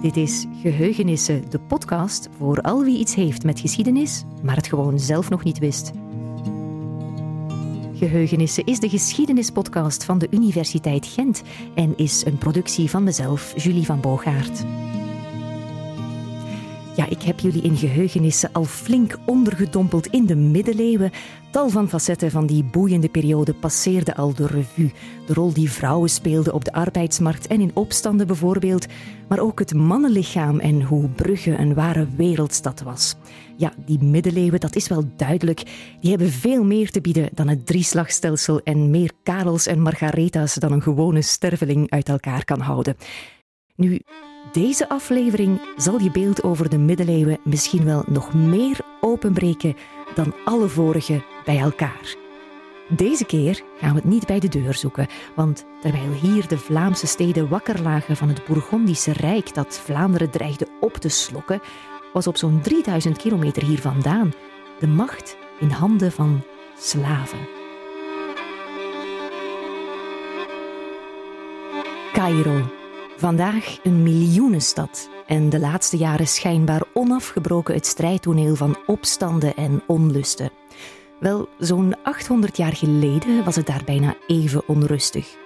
Dit is Geheugenissen, de podcast voor al wie iets heeft met geschiedenis, maar het gewoon zelf nog niet wist. Geheugenissen is de geschiedenispodcast van de Universiteit Gent en is een productie van mezelf, Julie van Boogaard. Ik heb jullie in geheugenissen al flink ondergedompeld in de middeleeuwen. Tal van facetten van die boeiende periode passeerden al de revue. De rol die vrouwen speelden op de arbeidsmarkt en in opstanden bijvoorbeeld. Maar ook het mannenlichaam en hoe Brugge een ware wereldstad was. Ja, die middeleeuwen, dat is wel duidelijk. Die hebben veel meer te bieden dan het drieslagstelsel en meer Karels en Margaretha's dan een gewone sterveling uit elkaar kan houden. Nu, deze aflevering zal je beeld over de middeleeuwen misschien wel nog meer openbreken dan alle vorige bij elkaar. Deze keer gaan we het niet bij de deur zoeken, want terwijl hier de Vlaamse steden wakker lagen van het Bourgondische Rijk dat Vlaanderen dreigde op te slokken, was op zo'n 3000 kilometer hier vandaan de macht in handen van slaven. Cairo, Vandaag een miljoenenstad en de laatste jaren schijnbaar onafgebroken het strijdtoneel van opstanden en onlusten. Wel, zo'n 800 jaar geleden was het daar bijna even onrustig.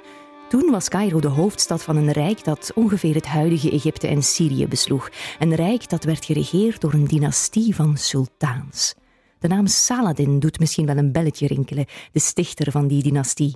Toen was Cairo de hoofdstad van een rijk dat ongeveer het huidige Egypte en Syrië besloeg. Een rijk dat werd geregeerd door een dynastie van sultans. De naam Saladin doet misschien wel een belletje rinkelen, de stichter van die dynastie.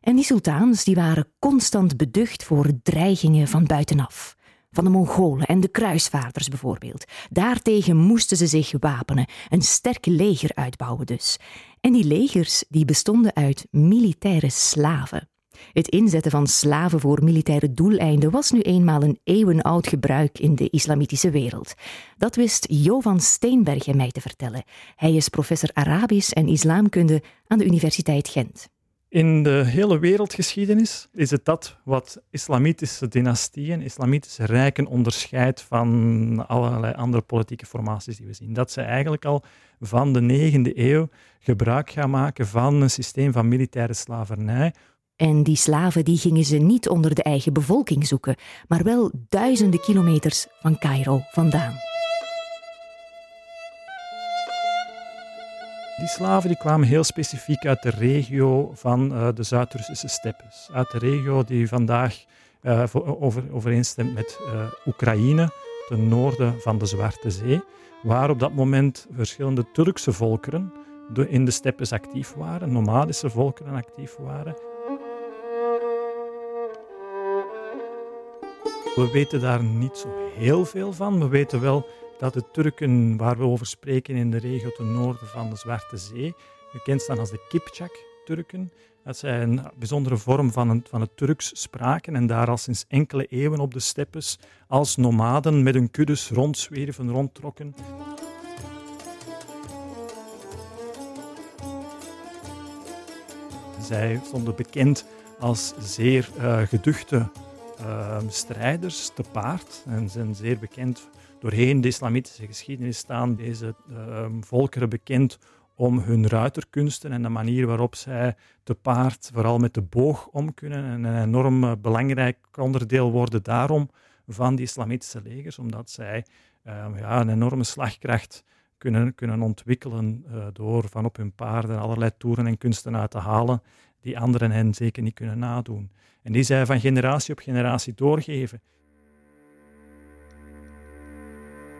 En die sultans die waren constant beducht voor dreigingen van buitenaf. Van de Mongolen en de kruisvaarders bijvoorbeeld. Daartegen moesten ze zich wapenen, een sterk leger uitbouwen dus. En die legers die bestonden uit militaire slaven. Het inzetten van slaven voor militaire doeleinden was nu eenmaal een eeuwenoud gebruik in de islamitische wereld. Dat wist Jovan Steenbergen mij te vertellen. Hij is professor Arabisch en Islamkunde aan de Universiteit Gent. In de hele wereldgeschiedenis is het dat wat islamitische dynastieën, islamitische rijken onderscheidt van allerlei andere politieke formaties die we zien. Dat ze eigenlijk al van de 9e eeuw gebruik gaan maken van een systeem van militaire slavernij. En die slaven die gingen ze niet onder de eigen bevolking zoeken, maar wel duizenden kilometers van Cairo vandaan. Die slaven die kwamen heel specifiek uit de regio van uh, de Zuid-Russische steppes. Uit de regio die vandaag uh, over, overeenstemt met Oekraïne, ten noorden van de Zwarte Zee, waar op dat moment verschillende Turkse volkeren in de steppes actief waren, nomadische volkeren actief waren. We weten daar niet zo heel veel van. We weten wel dat de Turken waar we over spreken in de regio ten noorden van de Zwarte Zee, gekend staan als de Kipchak-Turken, dat zij een bijzondere vorm van, van het Turks spraken en daar al sinds enkele eeuwen op de steppes als nomaden met hun kuddes rondzwerven, rondtrokken. Zij stonden bekend als zeer uh, geduchte uh, strijders te paard en zijn zeer bekend doorheen de islamitische geschiedenis staan deze uh, volkeren bekend om hun ruiterkunsten en de manier waarop zij te paard, vooral met de boog, om kunnen. En een enorm eh, belangrijk onderdeel worden daarom van die islamitische legers, omdat zij uh, ja, een enorme slagkracht kunnen, kunnen ontwikkelen uh, door van op hun paarden allerlei toeren en kunsten uit te halen die anderen hen zeker niet kunnen nadoen. En die zij van generatie op generatie doorgeven.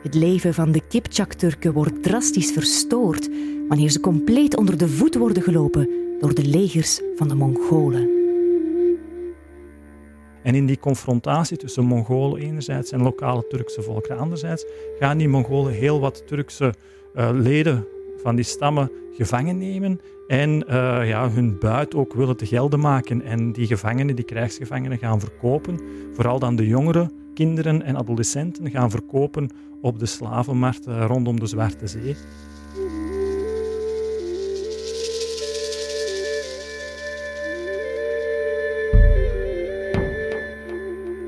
Het leven van de Kipchak-Turken wordt drastisch verstoord wanneer ze compleet onder de voet worden gelopen door de legers van de Mongolen. En in die confrontatie tussen Mongolen enerzijds en lokale Turkse volkeren anderzijds, gaan die Mongolen heel wat Turkse uh, leden van die stammen gevangen nemen en uh, ja, hun buit ook willen te gelden maken. En die gevangenen, die krijgsgevangenen, gaan verkopen, vooral dan de jongeren, kinderen en adolescenten, gaan verkopen op de slavenmarkt eh, rondom de Zwarte Zee.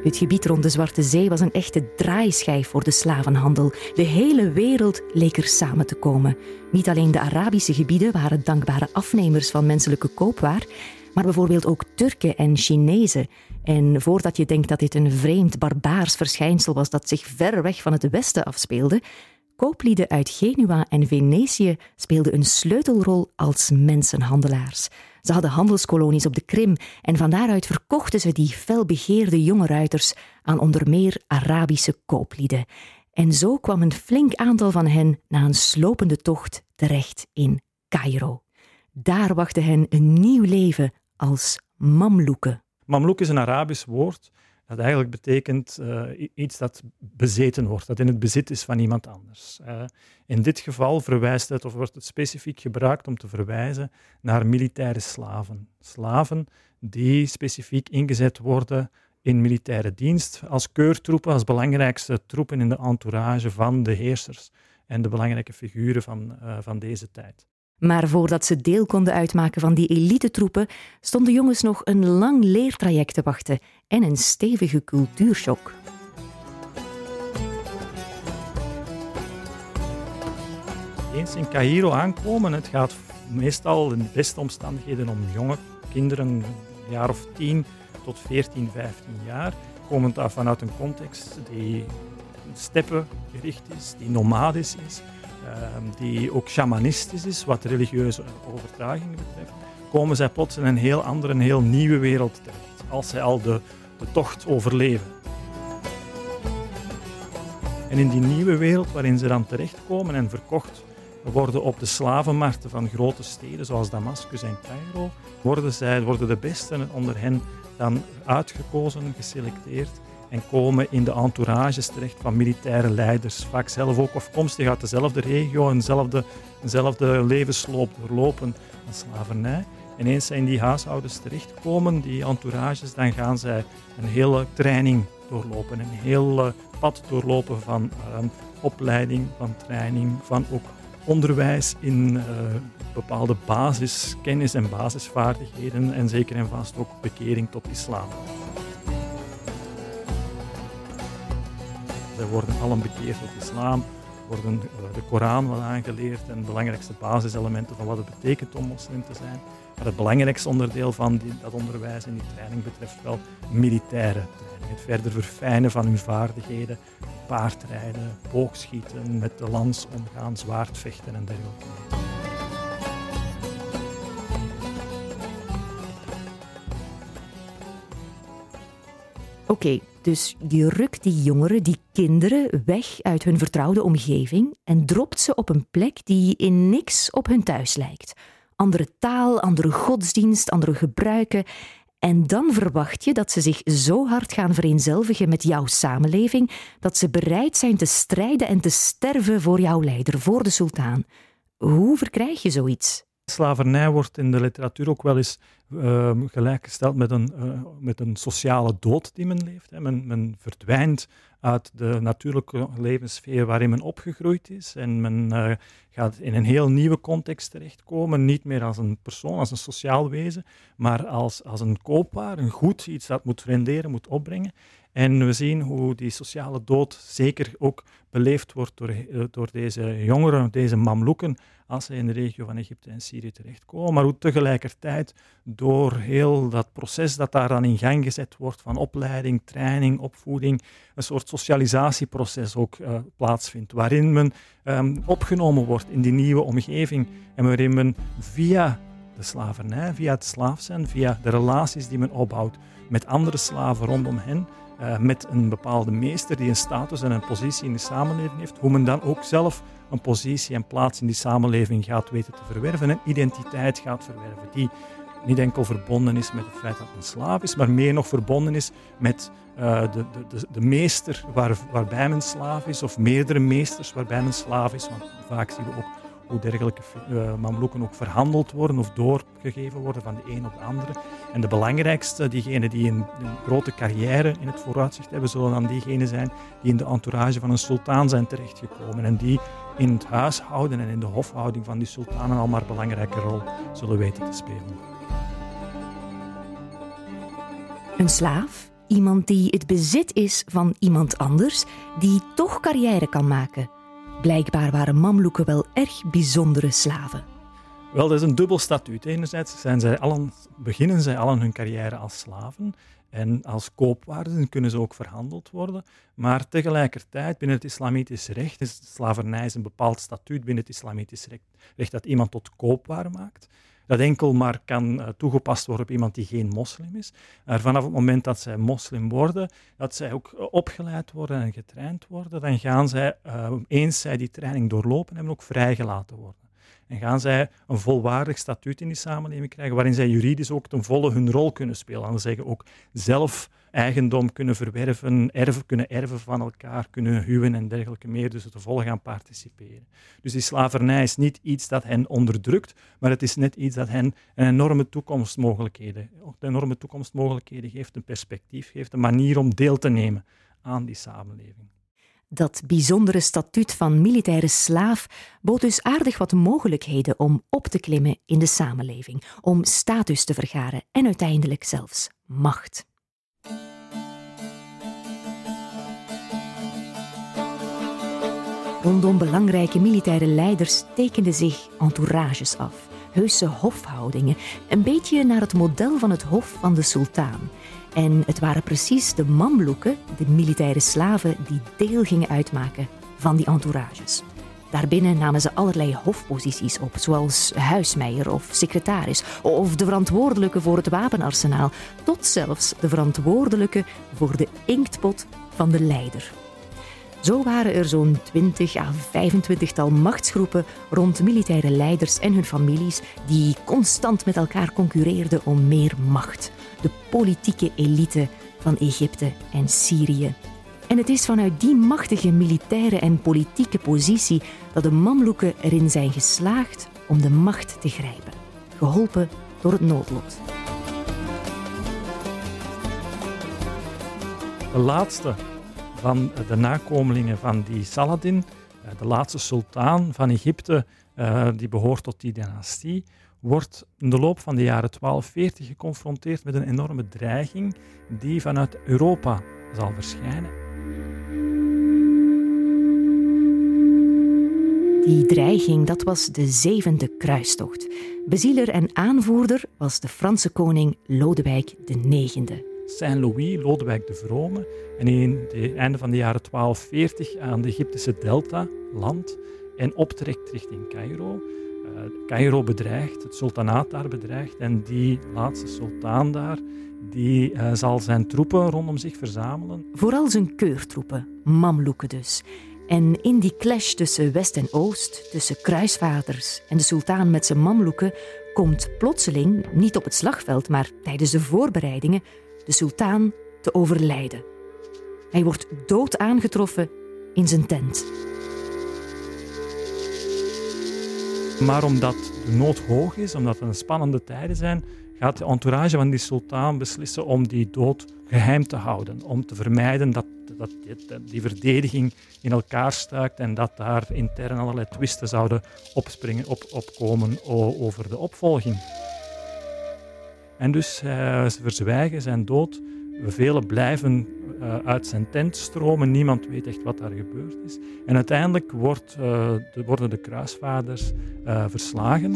Het gebied rond de Zwarte Zee was een echte draaischijf voor de slavenhandel. De hele wereld leek er samen te komen. Niet alleen de Arabische gebieden waren dankbare afnemers van menselijke koopwaar, maar bijvoorbeeld ook Turken en Chinezen. En voordat je denkt dat dit een vreemd barbaars verschijnsel was dat zich ver weg van het Westen afspeelde, kooplieden uit Genua en Venetië speelden een sleutelrol als mensenhandelaars. Ze hadden handelskolonies op de Krim en van daaruit verkochten ze die felbegeerde jonge ruiters aan onder meer Arabische kooplieden. En zo kwam een flink aantal van hen na een slopende tocht terecht in Cairo. Daar wachtte hen een nieuw leven als Mamloeken. Mamloek is een Arabisch woord dat eigenlijk betekent uh, iets dat bezeten wordt, dat in het bezit is van iemand anders. Uh, in dit geval verwijst het, of wordt het specifiek gebruikt om te verwijzen naar militaire slaven. Slaven die specifiek ingezet worden in militaire dienst als keurtroepen, als belangrijkste troepen in de entourage van de heersers en de belangrijke figuren van, uh, van deze tijd. Maar voordat ze deel konden uitmaken van die elitetroepen, stonden jongens nog een lang leertraject te wachten en een stevige cultuurshock. Eens in Cairo aankomen, het gaat meestal in de beste omstandigheden om jonge kinderen, een jaar of 10 tot 14, 15 jaar, komend af vanuit een context die steppengericht is, die nomadisch is, die ook shamanistisch is, wat religieuze overtuigingen betreft, komen zij plots in een heel andere, een heel nieuwe wereld terecht, als zij al de, de tocht overleven. En in die nieuwe wereld waarin ze dan terechtkomen en verkocht worden op de slavenmarkten van grote steden zoals Damascus en Cairo, worden, zij, worden de besten onder hen dan uitgekozen, geselecteerd en komen in de entourages terecht van militaire leiders, vaak zelf ook afkomstig uit dezelfde regio en dezelfde, levensloop doorlopen als slavernij. En eens zij in die huishoudens terechtkomen, die entourages, dan gaan zij een hele training doorlopen, een heel uh, pad doorlopen van uh, opleiding, van training, van ook onderwijs in uh, bepaalde basiskennis en basisvaardigheden en zeker en vast ook bekering tot islam. Zij worden allen bekeerd tot islam, worden eh, de Koran wat aangeleerd en de belangrijkste basiselementen van wat het betekent om moslim te zijn. Maar het belangrijkste onderdeel van die, dat onderwijs en die training betreft wel militaire training. Het verder verfijnen van hun vaardigheden, paardrijden, boogschieten, met de lans omgaan, zwaardvechten en dergelijke. Oké, dus je rukt die jongeren, die kinderen, weg uit hun vertrouwde omgeving en dropt ze op een plek die in niks op hun thuis lijkt. Andere taal, andere godsdienst, andere gebruiken. En dan verwacht je dat ze zich zo hard gaan vereenzelvigen met jouw samenleving dat ze bereid zijn te strijden en te sterven voor jouw leider, voor de sultan. Hoe verkrijg je zoiets? Slavernij wordt in de literatuur ook wel eens uh, gelijkgesteld met een, uh, met een sociale dood die men leeft. Hè. Men, men, verdwijnt uit de natuurlijke levenssfeer waarin men opgegroeid is en men uh, gaat in een heel nieuwe context terechtkomen, niet meer als een persoon, als een sociaal wezen, maar als, als een koopwaar, een goed, iets dat moet renderen, moet opbrengen. En we zien hoe die sociale dood zeker ook beleefd wordt door, eh, door deze jongeren, deze mamloeken, als ze in de regio van Egypte en Syrië terechtkomen. Maar hoe tegelijkertijd door heel dat proces dat daar dan in gang gezet wordt van opleiding, training, opvoeding, een soort socialisatieproces ook uh, plaatsvindt, waarin men um, opgenomen wordt in die nieuwe omgeving en waarin men via de slavernij, via het slaaf zijn, via de relaties die men opbouwt met andere slaven rondom hen, uh, met een bepaalde meester die een status en een positie in de samenleving heeft, hoe men dan ook zelf een positie en plaats in die samenleving gaat weten te verwerven en identiteit gaat verwerven, die niet enkel verbonden is met het feit dat men slaaf is, maar meer nog verbonden is met uh, de, de, de, meester waar, waarbij men slaaf is, of meerdere meesters waarbij men slaaf is. Want vaak zien we ook hoe dergelijke uh, mamloeken ook verhandeld worden of doorgegeven worden van de een op de andere. En de belangrijkste, diegenen die een, een, grote carrière in het vooruitzicht hebben, zullen dan diegenen zijn die in de entourage van een sultan zijn terechtgekomen en die in het huishouden en in de hofhouding van die sultanen al maar belangrijke rol zullen weten te spelen. Een slaaf? Iemand die het bezit is van iemand anders, die toch carrière kan maken. Blijkbaar waren Mamloeken wel erg bijzondere slaven. Wel, dat is een dubbel statuut. Enerzijds zijn zij allen, beginnen zij allen hun carrière als slaven. En als koopwaarden kunnen ze ook verhandeld worden. Maar tegelijkertijd, binnen het islamitisch recht, is slavernij een bepaald statuut binnen het islamitisch recht, recht dat iemand tot koopwaar maakt. Dat enkel maar kan uh, toegepast worden op iemand die geen moslim is. Maar vanaf het moment dat zij moslim worden, dat zij ook uh, opgeleid worden en getraind worden, dan gaan zij, uh, eens zij die training doorlopen, hebben ook vrijgelaten worden. En gaan zij een volwaardig statuut in die samenleving krijgen, waarin zij juridisch ook ten volle hun rol kunnen spelen. En zeggen ook zelf eigendom kunnen verwerven, erven, kunnen erven van elkaar, kunnen huwen en dergelijke meer, dus te volle gaan participeren. Dus die slavernij is niet iets dat hen onderdrukt, maar het is net iets dat hen een enorme toekomstmogelijkheden, enorme toekomstmogelijkheden geeft, een perspectief geeft, een manier om deel te nemen aan die samenleving. Dat bijzondere statuut van militaire slaaf bood dus aardig wat mogelijkheden om op te klimmen in de samenleving, om status te vergaren en uiteindelijk zelfs macht. Rondom belangrijke militaire leiders tekenden zich entourages af, heuse hofhoudingen, een beetje naar het model van het hof van de sultan. En het waren precies de mamloeken, de militaire slaven, die deel gingen uitmaken van die entourages. Daarbinnen namen ze allerlei hofposities op, zoals huismeier of secretaris, of de verantwoordelijke voor het wapenarsenaal, tot zelfs de verantwoordelijke voor de inktpot van de leider. Zo waren er zo'n 20 à 25-tal machtsgroepen rond militaire leiders en hun families die constant met elkaar concurreerden om meer macht. De politieke elite van Egypte en Syrië. En het is vanuit die machtige militaire en politieke positie dat de Mamluken erin zijn geslaagd om de macht te grijpen, geholpen door het noodlot. De laatste van de nakomelingen van die Saladin, eh, de laatste sultan van Egypte, eh, die behoort tot die dynastie, wordt in de loop van de jaren 1240 geconfronteerd met een enorme dreiging die vanuit Europa zal verschijnen. Die dreiging, dat was de zevende kruistocht. Bezieler en aanvoerder was de Franse koning Lodewijk IX. Saint-Louis, Lodewijk de Vrome. En in het einde van de jaren 1240 aan de Egyptische delta land en optrekt richting Cairo. Uh, Cairo bedreigt, het sultanaat daar bedreigt. En die laatste sultan daar, die uh, zal zijn troepen rondom zich verzamelen. Vooral zijn keurtroepen, Mamluken dus. En in die clash tussen West en Oost, tussen kruisvaders en de sultan met zijn Mamluken, komt plotseling, niet op het slagveld, maar tijdens de voorbereidingen, de sultan te overlijden. Hij wordt dood aangetroffen in zijn tent. Maar omdat de nood hoog is, omdat het een spannende tijden zijn, gaat de entourage van die sultan beslissen om die dood geheim te houden. Om te vermijden dat, dat die verdediging in elkaar stuikt en dat daar intern allerlei twisten zouden opspringen, op, opkomen over de opvolging. En dus uh, ze verzwijgen zijn dood. Velen blijven uh, uit zijn tent stromen. Niemand weet echt wat daar gebeurd is. En uiteindelijk wordt, de, worden de kruisvaders verslagen.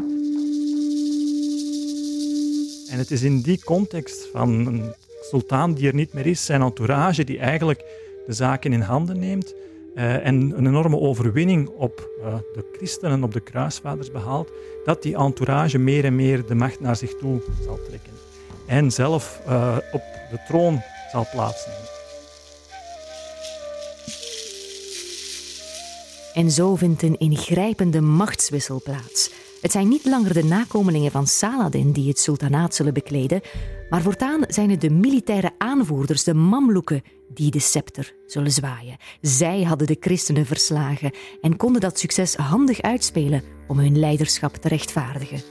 En het is in die context van een sultan die er niet meer is, zijn entourage die eigenlijk de zaken in handen neemt uh, en een enorme overwinning op uh, de christenen, op de kruisvaders behaalt, dat die entourage meer en meer de macht naar zich toe zal trekken en zelf uh, op de troon zal plaatsnemen. En zo vindt een ingrijpende machtswissel plaats. Het zijn niet langer de nakomelingen van Saladin die het sultanaat zullen bekleden, maar voortaan zijn het de militaire aanvoerders, de Mamluken, die de scepter zullen zwaaien. Zij hadden de christenen verslagen en konden dat succes handig uitspelen om hun leiderschap te rechtvaardigen.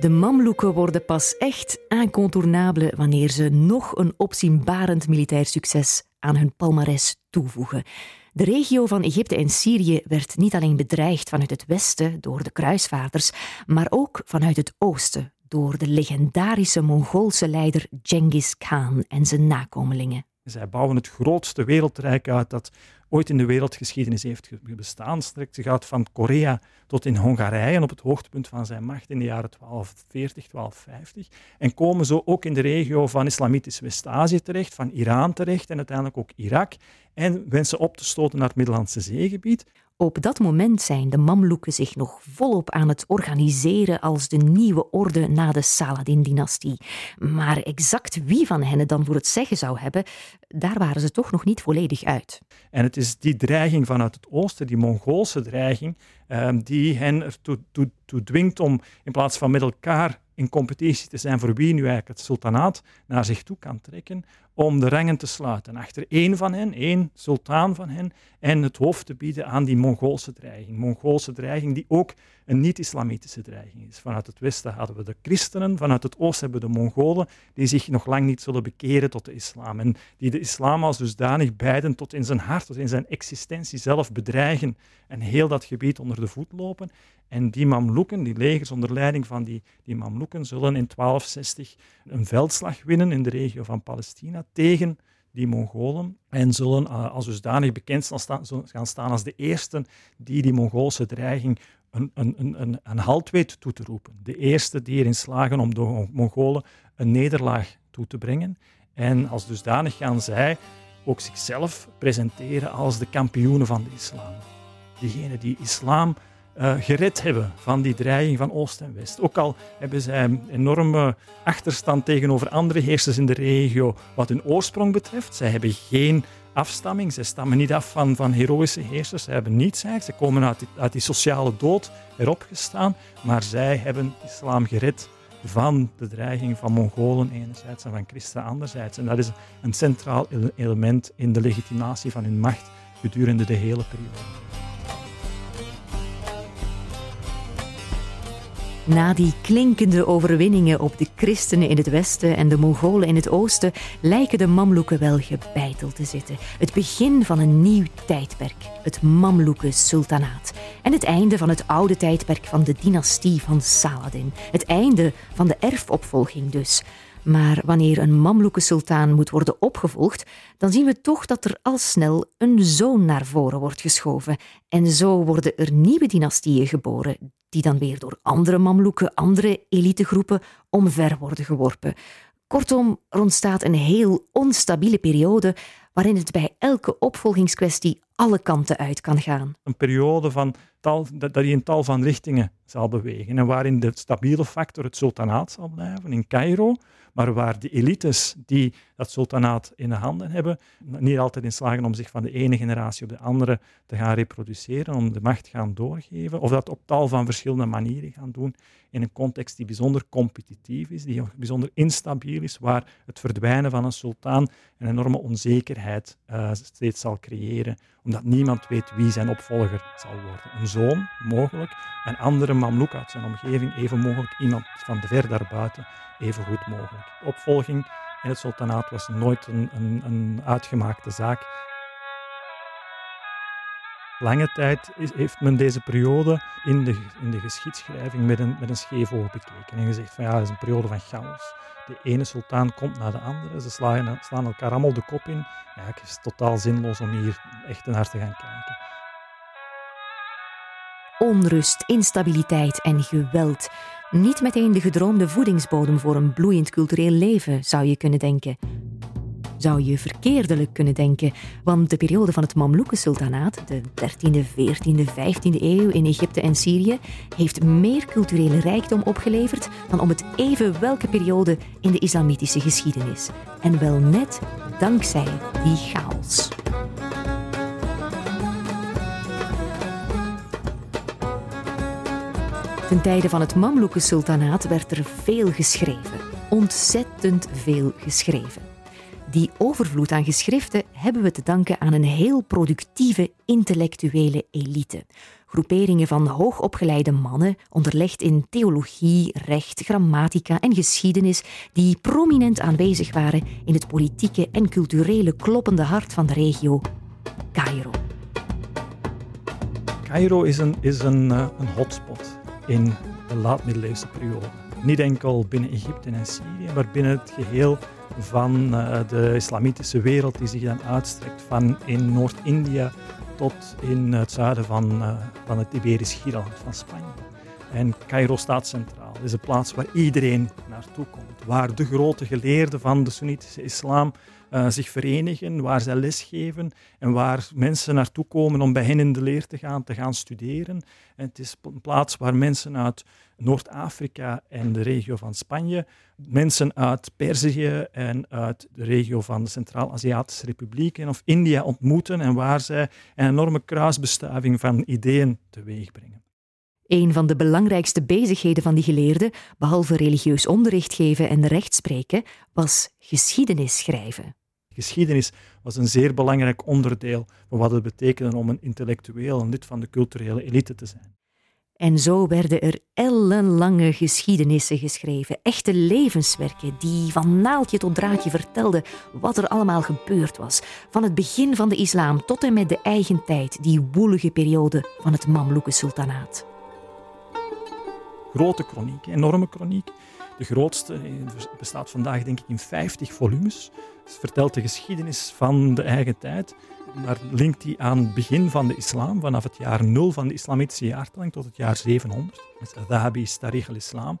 De Mamluken worden pas echt incontournable wanneer ze nog een opzienbarend militair succes aan hun palmares toevoegen. De regio van Egypte en Syrië werd niet alleen bedreigd vanuit het westen door de kruisvaarders, maar ook vanuit het oosten door de legendarische Mongoolse leider Genghis Khan en zijn nakomelingen. Zij bouwen het grootste wereldrijk uit dat ooit in de wereldgeschiedenis heeft bestaan. Strekt zich van Korea tot in Hongarije op het hoogtepunt van zijn macht in de jaren 1240, 1250. En komen zo ook in de regio van Islamitisch West-Azië terecht, van Iran terecht en uiteindelijk ook Irak. En wensen op te stoten naar het Middellandse zeegebied. Op dat moment zijn de Mamluken zich nog volop aan het organiseren als de nieuwe orde na de Saladin-dynastie. Maar exact wie van hen het dan voor het zeggen zou hebben, daar waren ze toch nog niet volledig uit. En het is die dreiging vanuit het oosten, die Mongoolse dreiging, ehm, die hen ertoe toe, dwingt om in plaats van met elkaar in competitie te zijn voor wie nu eigenlijk het sultanaat naar zich toe kan trekken, om de rangen te sluiten achter één van hen, één sultaan van hen, en het hoofd te bieden aan die Mongoolse dreiging. Mongoolse dreiging die ook een niet-islamitische dreiging is. Vanuit het westen hadden we de christenen, vanuit het oosten hebben we de Mongolen, die zich nog lang niet zullen bekeren tot de islam. En die de islam als dusdanig beiden tot in zijn hart, tot in zijn existentie zelf bedreigen en heel dat gebied onder de voet lopen. En die Mamluken, die legers onder leiding van die, die Mamluken, zullen in 1260 een veldslag winnen in de regio van Palestina tegen die Mongolen en zullen uh, als dusdanig bekend gaan staan als de eerste die die Mongoolse dreiging een, een, een, een halt weet toe te roepen. De eerste die erin slagen om de Mongolen een nederlaag toe te brengen. En als dusdanig gaan zij ook zichzelf presenteren als de kampioenen van de islam. Diegenen die islam uh, gered hebben van die dreiging van Oost en West. Ook al hebben zij een enorme achterstand tegenover andere heersers in de regio wat hun oorsprong betreft. Zij hebben geen afstamming, zij stammen niet af van, van heroïsche heersers, zij hebben niets eigenlijk. Ze komen uit die, uit die sociale dood erop gestaan, maar zij hebben islam gered van de dreiging van Mongolen enerzijds en van christen anderzijds. En dat is een centraal element in de legitimatie van hun macht gedurende de hele periode. Na die klinkende overwinningen op de christenen in het westen en de Mongolen in het oosten lijken de Mamluken wel gebeiteld te zitten. Het begin van een nieuw tijdperk, het Mamluken sultanaat. En het einde van het oude tijdperk van de dynastie van Saladin. Het einde van de erfopvolging dus. Maar wanneer een Mamluke sultaan moet worden opgevolgd, dan zien we toch dat er al snel een zoon naar voren wordt geschoven. En zo worden er nieuwe dynastieën geboren, die dan weer door andere Mamluken, andere elitegroepen, omver worden geworpen. Kortom, er ontstaat een heel onstabiele periode waarin het bij elke opvolgingskwestie alle kanten uit kan gaan. Een periode van tal, dat, dat in tal van richtingen zal bewegen en waarin de stabiele factor het sultanaat zal blijven in Cairo, maar waar de elites die dat sultanaat in de handen hebben, niet altijd in slagen om zich van de ene generatie op de andere te gaan reproduceren, om de macht gaan doorgeven, of dat op tal van verschillende manieren gaan doen, in een context die bijzonder competitief is, die bijzonder instabiel is, waar het verdwijnen van een sultan een enorme onzekerheid uh, steeds zal creëren, omdat niemand weet wie zijn opvolger zal worden. Een zoon, mogelijk, een andere mamloek uit zijn omgeving, even mogelijk iemand van de ver daarbuiten, even goed mogelijk. De opvolging in het sultanaat was nooit een, een, een uitgemaakte zaak. Lange tijd heeft men deze periode in de, in de geschiedschrijving met een, met een scheef oog bekeken en gezegd van ja, het is een periode van chaos. De ene sultaan komt na de andere, ze slaan, slaan elkaar allemaal de kop in. Ja, het is totaal zinloos om hier echt naar te gaan kijken. Onrust, instabiliteit en geweld. Niet meteen de gedroomde voedingsbodem voor een bloeiend cultureel leven, zou je kunnen denken zou je verkeerdelijk kunnen denken, want de periode van het Mamluken-sultanaat, de 13e, 14e, 15e eeuw in Egypte en Syrië, heeft meer culturele rijkdom opgeleverd dan om het even welke periode in de islamitische geschiedenis. En wel net dankzij die chaos. Ten tijde van het Mamluken-sultanaat werd er veel geschreven. Ontzettend veel geschreven. Die overvloed aan geschriften hebben we te danken aan een heel productieve intellectuele elite. Groeperingen van hoogopgeleide mannen, onderlegd in theologie, recht, grammatica en geschiedenis, die prominent aanwezig waren in het politieke en culturele kloppende hart van de regio, Cairo. Cairo is een, is een, uh, een hotspot in de laat-middeleeuwse periode. Niet enkel binnen Egypte en Syrië, maar binnen het geheel van uh, de islamitische wereld die zich dan uitstrekt van in Noord-India tot in het zuiden van, uh, van het Iberisch Gierland van Spanje. En Cairo staat centraal. Is een plaats waar iedereen naartoe komt, waar de grote geleerden van de Soenitische islam uh, zich verenigen, waar zij lesgeven en waar mensen naartoe komen om bij hen in de leer te gaan, te gaan studeren. En het is een plaats waar mensen uit Noord-Afrika en de regio van Spanje, mensen uit Perzië en uit de regio van de Centraal-Aziatische Republieken of India ontmoeten en waar zij een enorme kruisbestuiving van ideeën teweeg brengen. Een van de belangrijkste bezigheden van die geleerden, behalve religieus onderricht geven en rechtspreken, was geschiedenis schrijven. Geschiedenis was een zeer belangrijk onderdeel van wat het betekende om een intellectueel, een lid van de culturele elite te zijn. En zo werden er ellenlange geschiedenissen geschreven, echte levenswerken die van naaldje tot draadje vertelden wat er allemaal gebeurd was, van het begin van de islam tot en met de eigen tijd, die woelige periode van het Mamluke-sultanaat grote kroniek, enorme kroniek. De grootste eh, bestaat vandaag denk ik in 50 volumes. Het vertelt de geschiedenis van de eigen tijd, maar linkt die aan het begin van de islam, vanaf het jaar 0 van de islamitische jaartelling tot het jaar 700. Dat is Adhabi Tarikh al-Islam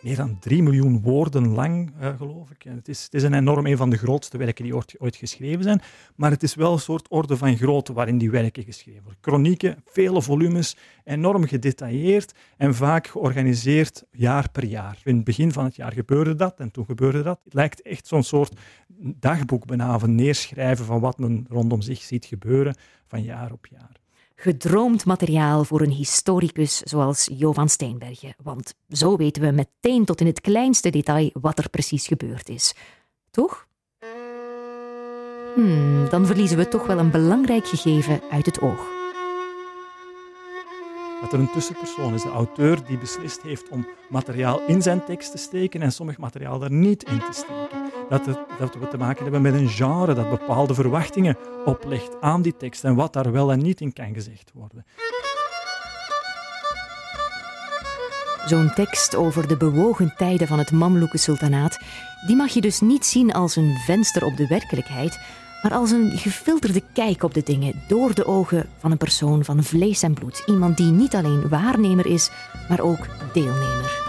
meer dan 3 miljoen woorden lang, uh, geloof ik. het, is, het is een enorm een van de grootste werken die ooit, ooit, geschreven zijn. Maar het is wel een soort orde van grootte waarin die werken geschreven worden. Chronieken, vele volumes, enorm gedetailleerd en vaak georganiseerd jaar per jaar. In het begin van het jaar gebeurde dat en toen gebeurde dat. Het lijkt echt zo'n soort dagboek bijna, neerschrijven van wat men rondom zich ziet gebeuren van jaar op jaar gedroomd materiaal voor een historicus zoals Jovan Steenbergen. Want zo weten we meteen tot in het kleinste detail wat er precies gebeurd is. Toch? Hmm, dan verliezen we toch wel een belangrijk gegeven uit het oog. Dat er een tussenpersoon is, de auteur die beslist heeft om materiaal in zijn tekst te steken en sommig materiaal er niet in te steken dat, het, dat we te maken hebben met een genre dat bepaalde verwachtingen oplegt aan die tekst en wat daar wel en niet in kan gezegd worden. Zo'n tekst over de bewogen tijden van het Mamluke sultanaat, die mag je dus niet zien als een venster op de werkelijkheid, maar als een gefilterde kijk op de dingen door de ogen van een persoon van vlees en bloed. Iemand die niet alleen waarnemer is, maar ook deelnemer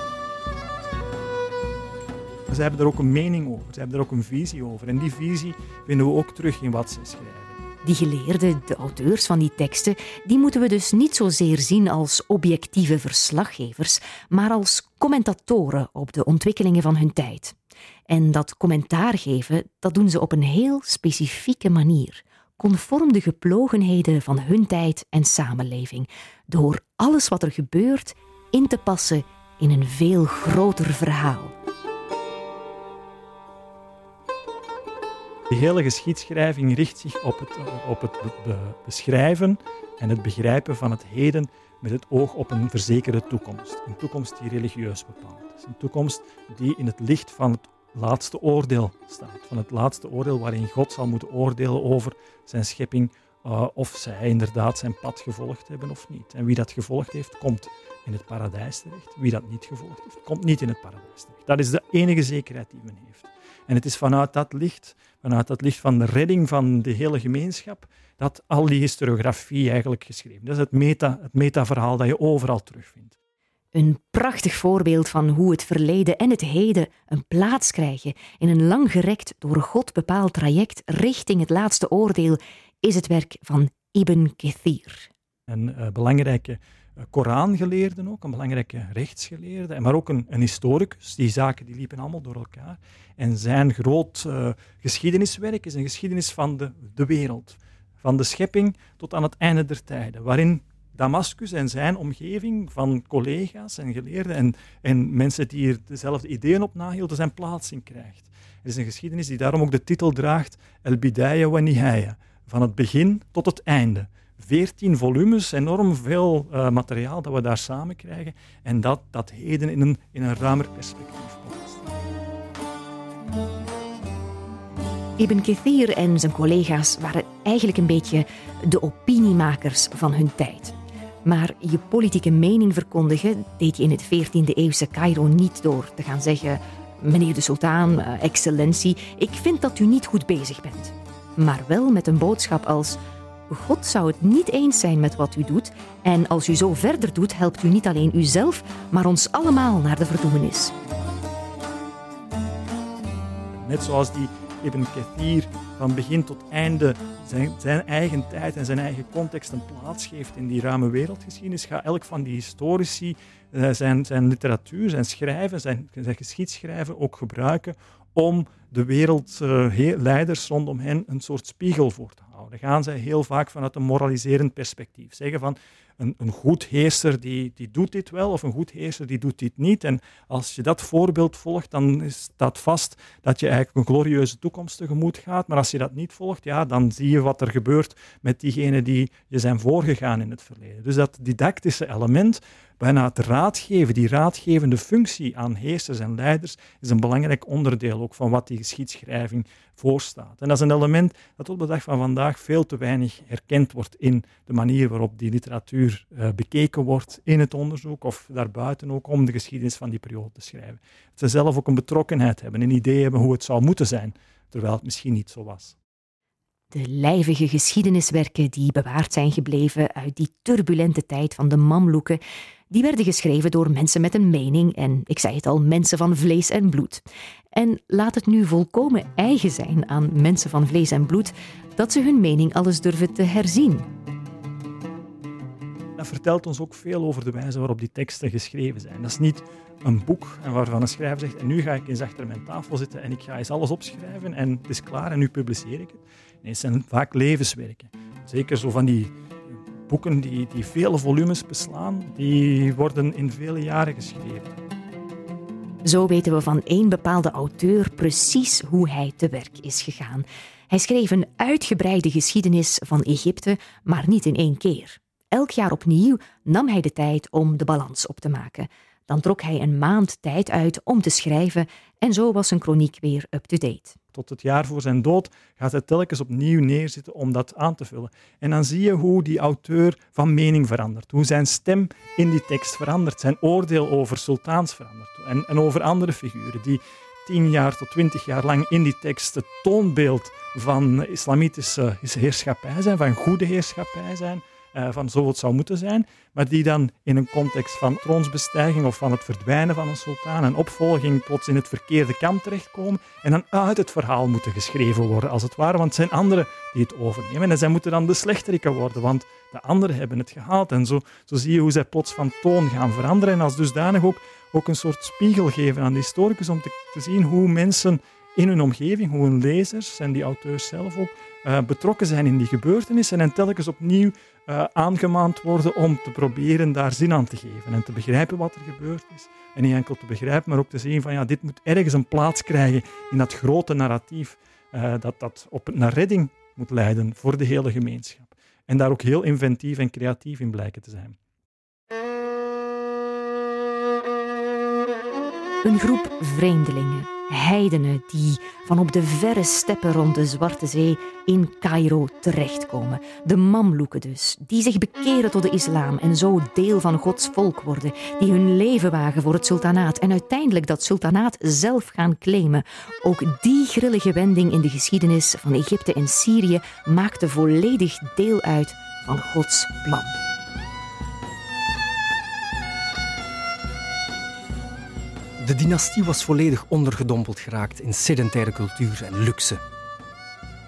ze hebben er ook een mening over, ze hebben er ook een visie over. En die visie vinden we ook terug in wat ze schrijven. Die geleerden, de auteurs van die teksten, die moeten we dus niet zozeer zien als objectieve verslaggevers, maar als commentatoren op de ontwikkelingen van hun tijd. En dat commentaar geven, dat doen ze op een heel specifieke manier, conform de geplogenheden van hun tijd en samenleving, door alles wat er gebeurt in te passen in een veel groter verhaal. De hele geschiedschrijving richt zich op het, op het beschrijven en het begrijpen van het heden met het oog op een verzekerde toekomst. Een toekomst die religieus bepaald is. Een toekomst die in het licht van het laatste oordeel staat. Van het laatste oordeel waarin God zal moeten oordelen over zijn schepping, uh, of zij inderdaad zijn pad gevolgd hebben of niet. En wie dat gevolgd heeft, komt in het paradijs terecht. Wie dat niet gevolgd heeft, komt niet in het paradijs terecht. Dat is de enige zekerheid die men heeft. En het is vanuit dat licht, vanuit dat licht van de redding van de hele gemeenschap, dat al die historiografie eigenlijk geschreven. Dat is het, meta, het metaverhaal dat je overal terugvindt. Een prachtig voorbeeld van hoe het verleden en het heden een plaats krijgen in een langgerekt, door God bepaald traject richting het laatste oordeel is het werk van Ibn Kathir. Een uh, belangrijke eh, Korangeleerde ook, een belangrijke rechtsgeleerde, maar ook een, een, historicus. Die zaken die liepen allemaal door elkaar. En zijn groot uh, geschiedeniswerk is een geschiedenis van de, de wereld. Van de schepping tot aan het einde der tijden, waarin Damascus en zijn omgeving van collega's en geleerden en, en mensen die hier dezelfde ideeën op nahielden, zijn plaats in krijgt. Het is een geschiedenis die daarom ook de titel draagt El Bidaya wa Nihaya, van het begin tot het einde. 14 volumes, enorm veel uh, materiaal dat we daar samen krijgen. En dat, dat heden in een, in een ruimer perspectief plaatst. Ibn Kathir en zijn collega's waren eigenlijk een beetje de opiniemakers van hun tijd. Maar je politieke mening verkondigen deed je in het 14e-eeuwse Cairo niet door te gaan zeggen: Meneer de sultan, eh, excellentie, ik vind dat u niet goed bezig bent. Maar wel met een boodschap als: God zou het niet eens zijn met wat u doet, en als u zo verder doet, helpt u niet alleen uzelf, maar ons allemaal naar de verdoemenis. Net zoals die Ibn Kathir van begin tot einde zijn, zijn, eigen tijd en zijn eigen context een plaats geeft in die ruime wereldgeschiedenis, gaat elk van die historici uh, zijn, zijn literatuur, zijn schrijven, zijn, zijn geschiedschrijven ook gebruiken om de wereldleiders rondom hen een soort spiegel voor te houden. Dan gaan zij heel vaak vanuit een moraliserend perspectief zeggen van een, een goed heerser die, die doet dit wel of een goed heerser die doet dit niet. En als je dat voorbeeld volgt, dan staat vast dat je eigenlijk een glorieuze toekomst tegemoet gaat. Maar als je dat niet volgt, ja, dan zie je wat er gebeurt met diegenen die je zijn voorgegaan in het verleden. Dus dat didactische element bijna het raadgeven, die raadgevende functie aan heersers en leiders, is een belangrijk onderdeel ook van wat die geschiedschrijving voorstaat. En dat is een element dat tot de dag van vandaag veel te weinig herkend wordt in de manier waarop die literatuur uh, bekeken wordt in het onderzoek of daarbuiten ook om de geschiedenis van die periode te schrijven. Dat ze zelf ook een betrokkenheid hebben, een idee hebben hoe het zou moeten zijn, terwijl het misschien niet zo was. De lijvige geschiedeniswerken die bewaard zijn gebleven uit die turbulente tijd van de Mamloeken, die werden geschreven door mensen met een mening en, ik zei het al, mensen van vlees en bloed. En laat het nu volkomen eigen zijn aan mensen van vlees en bloed dat ze hun mening alles durven te herzien. Dat vertelt ons ook veel over de wijze waarop die teksten geschreven zijn. Dat is niet een boek en waarvan een schrijver zegt en nu ga ik eens achter mijn tafel zitten en ik ga eens alles opschrijven en het is klaar en nu publiceer ik het. Het zijn vaak levenswerken. Zeker zo van die boeken die, die vele volumes beslaan, die worden in vele jaren geschreven. Zo weten we van één bepaalde auteur precies hoe hij te werk is gegaan. Hij schreef een uitgebreide geschiedenis van Egypte, maar niet in één keer. Elk jaar opnieuw nam hij de tijd om de balans op te maken. Dan trok hij een maand tijd uit om te schrijven en zo was zijn kroniek weer up-to-date tot het jaar voor zijn dood, gaat hij telkens opnieuw neerzitten om dat aan te vullen. En dan zie je hoe die auteur van mening verandert, hoe zijn stem in die tekst verandert, zijn oordeel over sultans verandert en, en over andere figuren die tien jaar tot twintig jaar lang in die tekst het toonbeeld van islamitische heerschappij zijn, van goede heerschappij zijn, uh, van zo het zou moeten zijn, maar die dan in een context van troonsbestijging of van het verdwijnen van een sultan en opvolging plots in het verkeerde kamp terechtkomen en dan uit het verhaal moeten geschreven worden, als het ware, want het zijn anderen die het overnemen en zij moeten dan de slechteriken worden, want de anderen hebben het gehaald. En zo, zo zie je hoe zij plots van toon gaan veranderen en als dusdanig ook, ook een soort spiegel geven aan de historicus om te, zien hoe mensen in hun omgeving, hoe hun lezers en die auteurs zelf ook uh, betrokken zijn in die gebeurtenissen en telkens opnieuw uh, aangemaand worden om te proberen daar zin aan te geven en te begrijpen wat er gebeurd is. En niet enkel te begrijpen, maar ook te zien van ja, dit moet ergens een plaats krijgen in dat grote narratief uh, dat, dat op naar redding moet leiden voor de hele gemeenschap. En daar ook heel inventief en creatief in blijken te zijn. Een groep vreemdelingen heidenen die van op de verre steppen rond de Zwarte Zee in Cairo terechtkomen. De Mamloeken dus, die zich bekeren tot de islam en zo deel van Gods volk worden, die hun leven wagen voor het sultanaat en uiteindelijk dat sultanaat zelf gaan claimen. Ook die grillige wending in de geschiedenis van Egypte en Syrië maakte volledig deel uit van Gods plan. De dynastie was volledig ondergedompeld geraakt in sedentaire cultuur en luxe.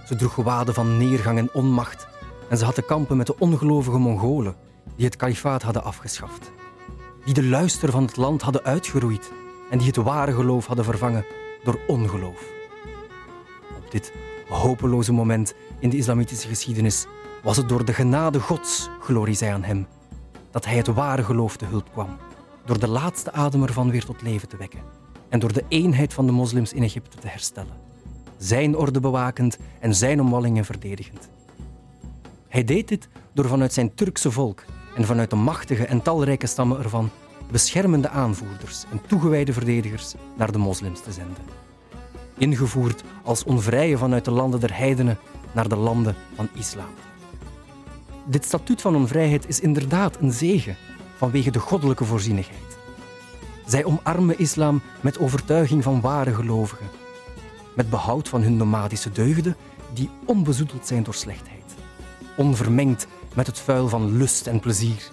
Ze droeg gewaden van neergang en onmacht en ze had te kampen met de ongelovige Mongolen die het kalifaat hadden afgeschaft. Die de luister van het land hadden uitgeroeid en die het ware geloof hadden vervangen door ongeloof. Op dit hopeloze moment in de islamitische geschiedenis was het door de genade Gods, glorie zij aan hem, dat hij het ware geloof te hulp kwam door de laatste adem ervan weer tot leven te wekken en door de eenheid van de moslims in Egypte te herstellen. Zijn orde bewakend en zijn omwallingen verdedigend. Hij deed dit door vanuit zijn Turkse volk en vanuit de machtige en talrijke stammen ervan beschermende aanvoerders en toegewijde verdedigers naar de moslims te zenden. Ingevoerd als onvrije vanuit de landen der heidenen naar de landen van islam. Dit statuut van onvrijheid is inderdaad een zegen vanwege de goddelijke voorzienigheid. Zij omarmen islam met overtuiging van ware gelovigen, met behoud van hun nomadische deugden die onbezoedeld zijn door slechtheid, onvermengd met het vuil van lust en plezier,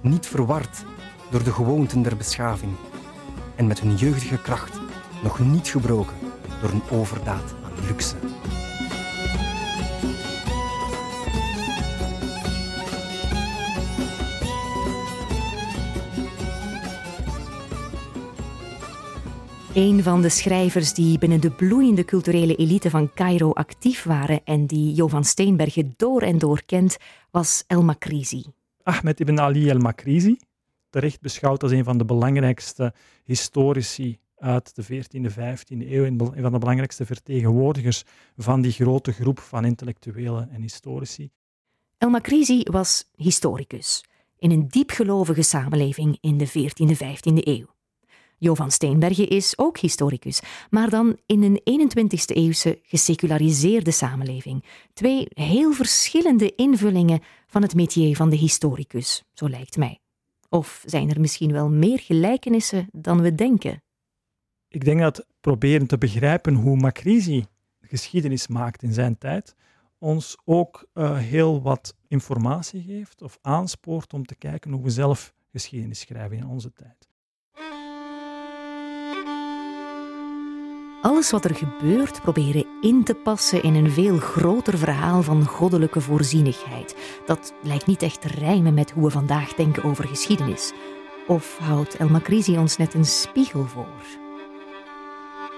niet verward door de gewoonten der beschaving en met hun jeugdige kracht nog niet gebroken door een overdaad aan luxe. Een van de schrijvers die binnen de bloeiende culturele elite van Cairo actief waren en die Jo van Steenbergen door en door kent, was El Makrizi. Ahmed ibn Ali El Makrizi, terecht beschouwd als een van de belangrijkste historici uit de 14e, 15e eeuw, een van de belangrijkste vertegenwoordigers van die grote groep van intellectuelen en historici. El Makrizi was historicus in een diepgelovige samenleving in de 14e, 15e eeuw. Jo van Steenbergen is ook historicus, maar dan in een 21ste eeuwse geseculariseerde samenleving. Twee heel verschillende invullingen van het métier van de historicus, zo lijkt mij. Of zijn er misschien wel meer gelijkenissen dan we denken? Ik denk dat proberen te begrijpen hoe Macrisi geschiedenis maakt in zijn tijd, ons ook uh, heel wat informatie geeft of aanspoort om te kijken hoe we zelf geschiedenis schrijven in onze tijd. Alles wat er gebeurt proberen in te passen in een veel groter verhaal van goddelijke voorzienigheid. Dat lijkt niet echt te rijmen met hoe we vandaag denken over geschiedenis. Of houdt El Makrizi ons net een spiegel voor?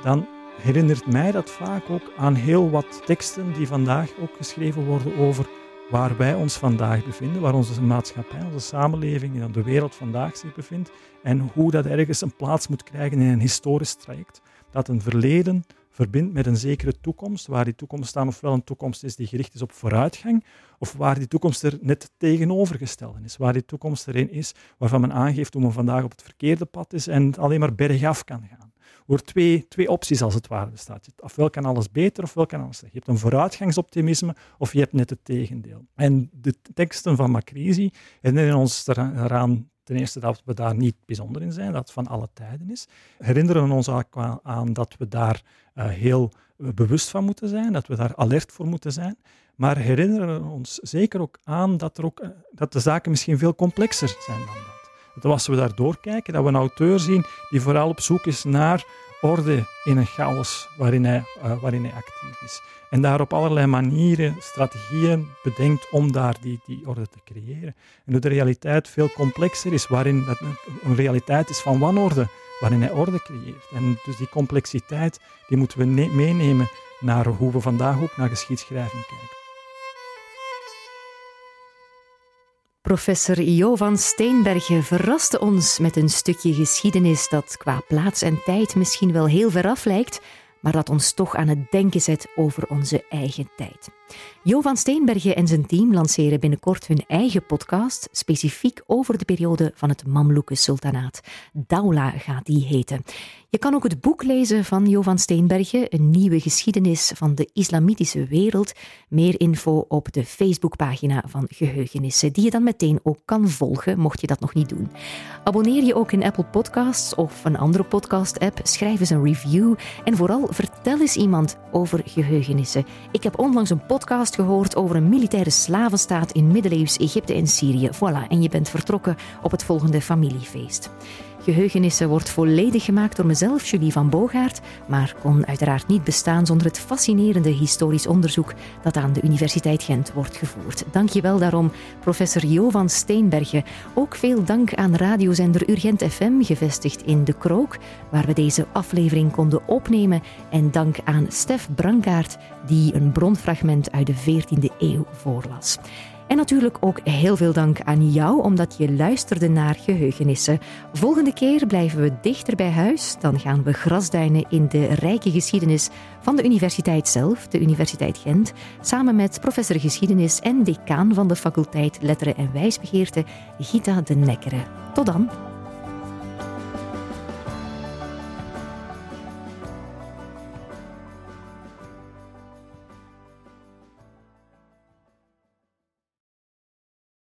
Dan herinnert mij dat vaak ook aan heel wat teksten die vandaag ook geschreven worden over waar wij ons vandaag bevinden, waar onze maatschappij, onze samenleving en de wereld vandaag zich bevindt en hoe dat ergens een plaats moet krijgen in een historisch traject dat een verleden verbindt met een zekere toekomst, waar die toekomst dan ofwel een toekomst is die gericht is op vooruitgang, of waar die toekomst er net tegenovergestelde is, waar die toekomst erin is waarvan men aangeeft hoe men vandaag op het verkeerde pad is en alleen maar bergaf kan gaan. Voor twee, twee opties als het ware bestaat. Ofwel kan alles beter, ofwel kan alles slecht. Je hebt een vooruitgangsoptimisme of je hebt net het tegendeel. En de teksten van Macrisi herinneren ons eraan Ten eerste dat we daar niet bijzonder in zijn, dat het van alle tijden is. Herinneren we ons ook aan dat we daar uh, heel bewust van moeten zijn, dat we daar alert voor moeten zijn. Maar herinneren we ons zeker ook aan dat, er ook, uh, dat de zaken misschien veel complexer zijn dan dat. Dat als we daar doorkijken, dat we een auteur zien die vooral op zoek is naar orde in een chaos waarin hij, waarin hij actief is. En daar op allerlei manieren strategieën bedenkt om daar die, die orde te creëren. En dat de realiteit veel complexer is, waarin een realiteit is van wanorde, waarin hij orde creëert. En dus die complexiteit die moeten we meenemen naar hoe we vandaag ook naar geschiedschrijving kijken. Professor Jo van Steenbergen verraste ons met een stukje geschiedenis dat qua plaats en tijd misschien wel heel veraf lijkt, maar dat ons toch aan het denken zet over onze eigen tijd. Jo van Steenbergen en zijn team lanceren binnenkort hun eigen podcast, specifiek over de periode van het Mamluke Sultanaat. Daula gaat die heten. Je kan ook het boek lezen van Jo van Steenbergen, Een nieuwe geschiedenis van de islamitische wereld. Meer info op de Facebookpagina van Geheugenissen, die je dan meteen ook kan volgen, mocht je dat nog niet doen. Abonneer je ook in Apple Podcasts of een andere podcast-app, schrijf eens een review en vooral vertel eens iemand over geheugenissen. Ik heb onlangs een podcast gehoord over een militaire slavenstaat in middeleeuws Egypte en Syrië. Voilà, en je bent vertrokken op het volgende familiefeest. Geheugenissen wordt volledig gemaakt door mezelf, Julie van Bogaert, maar kon uiteraard niet bestaan zonder het fascinerende historisch onderzoek dat aan de Universiteit Gent wordt gevoerd. Dank je wel daarom, professor Jo van Steenbergen. Ook veel dank aan radiozender Urgent FM, gevestigd in De Krook, waar we deze aflevering konden opnemen. En dank aan Stef Brankaert, die een bronfragment uit de 14e eeuw voorlas. En natuurlijk ook heel veel dank aan jou omdat je luisterde naar geheugenissen. Volgende keer blijven we dichter bij huis. Dan gaan we grasduinen in de rijke geschiedenis van de universiteit zelf, de Universiteit Gent, samen met professor geschiedenis en decaan van de faculteit Letteren en Wijsbegeerte, Gita de Nekkere. Tot dan.